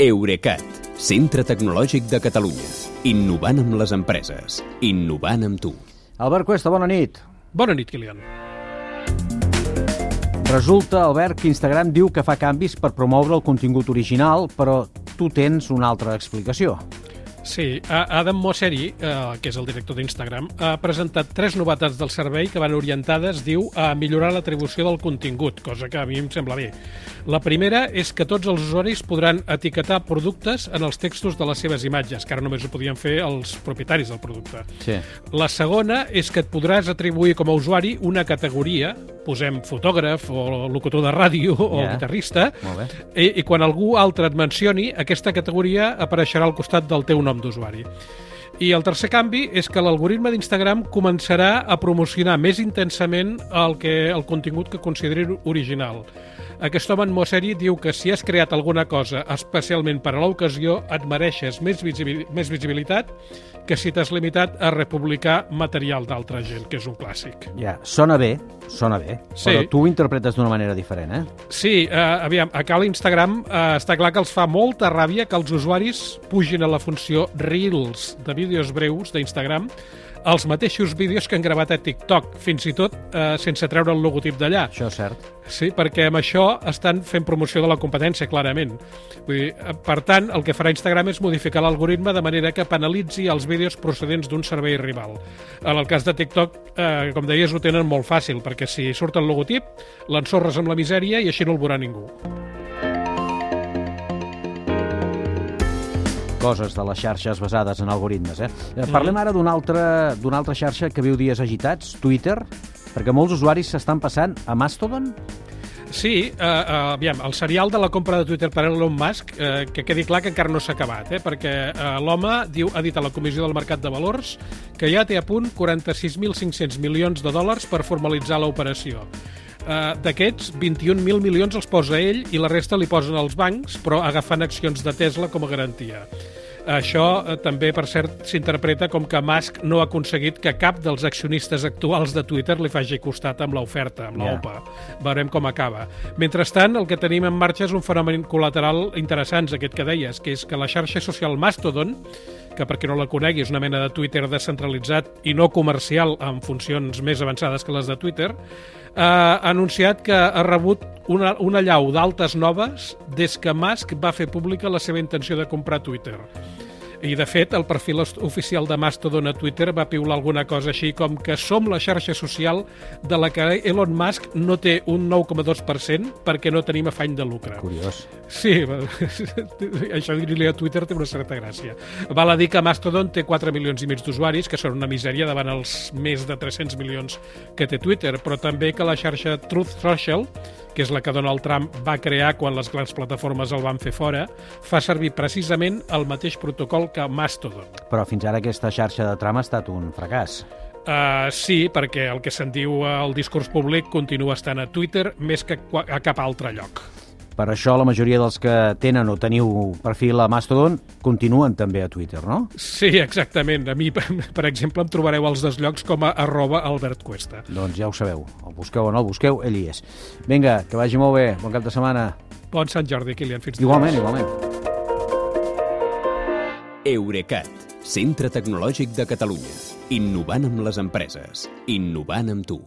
Eurecat, centre tecnològic de Catalunya. Innovant amb les empreses. Innovant amb tu. Albert Cuesta, bona nit. Bona nit, Kilian. Resulta, Albert, que Instagram diu que fa canvis per promoure el contingut original, però tu tens una altra explicació. Sí, Adam Mosseri, eh, que és el director d'Instagram, ha presentat tres novetats del servei que van orientades, diu, a millorar l'atribució del contingut, cosa que a mi em sembla bé. La primera és que tots els usuaris podran etiquetar productes en els textos de les seves imatges, que ara només ho podien fer els propietaris del producte. Sí. La segona és que et podràs atribuir com a usuari una categoria, posem fotògraf o locutor de ràdio o Ja. guitarrista, i, i quan algú altre et mencioni, aquesta categoria apareixerà al costat del teu nom d'usuari. I el tercer canvi és que l'algoritme d'Instagram començarà a promocionar més intensament el, que, el contingut que consideri original. Aquest home en Mosseri diu que si has creat alguna cosa especialment per a l'ocasió, et mereixes més, visibil més visibilitat que si t'has limitat a republicar material d'altra gent, que és un clàssic. Ja, sona bé, sona bé, Sí. però tu ho interpretes d'una manera diferent, eh? Sí, eh, aviam, a cal Instagram eh, està clar que els fa molta ràbia que els usuaris pugin a la funció Reels de vídeos breus d'Instagram els mateixos vídeos que han gravat a TikTok, fins i tot eh, sense treure el logotip d'allà. Això és cert. Sí, perquè amb això estan fent promoció de la competència, clarament. Vull dir, eh, per tant, el que farà Instagram és modificar l'algoritme de manera que penalitzi els vídeos procedents d'un servei rival. En el cas de TikTok, eh, com deies, ho tenen molt fàcil, perquè si surt el logotip, l'ensorres amb la misèria i així no el veurà ningú. Coses de les xarxes basades en algoritmes, eh? Eh, Parlem ara d'una altra, altra xarxa que viu dies agitats, Twitter, perquè molts usuaris s'estan passant a Mastodon. Sí, eh, eh, aviam, el serial de la compra de Twitter per Elon Musk, eh, que quedi clar que encara no s'ha acabat, eh, perquè eh, l'home diu ha dit a la Comissió del Mercat de Valors que ja té a punt 46.500 milions de dòlars per formalitzar l'operació. Uh, D'aquests, 21.000 milions els posa ell i la resta li posen els bancs, però agafant accions de Tesla com a garantia. Això eh, també, per cert, s'interpreta com que Musk no ha aconseguit que cap dels accionistes actuals de Twitter li faci costat amb l'oferta, amb l'OPA. Veurem com acaba. Mentrestant, el que tenim en marxa és un fenomen col·lateral interessant, aquest que deies, que és que la xarxa social Mastodon, que per qui no la conegui és una mena de Twitter descentralitzat i no comercial amb funcions més avançades que les de Twitter, eh, ha anunciat que ha rebut una, una llau d'altes noves des que Musk va fer pública la seva intenció de comprar Twitter. I, de fet, el perfil oficial de Mastodon a Twitter va piular alguna cosa així com que som la xarxa social de la que Elon Musk no té un 9,2% perquè no tenim afany de lucre. Curiós. Sí, això dir-li a Twitter té una certa gràcia. Val a dir que Mastodon té 4 milions i mig d'usuaris, que són una misèria davant els més de 300 milions que té Twitter, però també que la xarxa Truth Social, que és la que Donald Trump va crear quan les grans plataformes el van fer fora, fa servir precisament el mateix protocol que Mastodon. Però fins ara aquesta xarxa de tram ha estat un fracàs. Uh, sí, perquè el que se'n diu al discurs públic continua estant a Twitter més que a cap altre lloc. Per això la majoria dels que tenen o teniu perfil a Mastodon continuen també a Twitter, no? Sí, exactament. A mi, per, exemple, em trobareu als dos llocs com a arroba Albert Cuesta. Doncs ja ho sabeu. El busqueu o no el busqueu, ell hi és. Vinga, que vagi molt bé. Bon cap de setmana. Bon Sant Jordi, Kilian. Fins Igualment, igualment. Eurecat, centre tecnològic de Catalunya. Innovant amb les empreses. Innovant amb tu.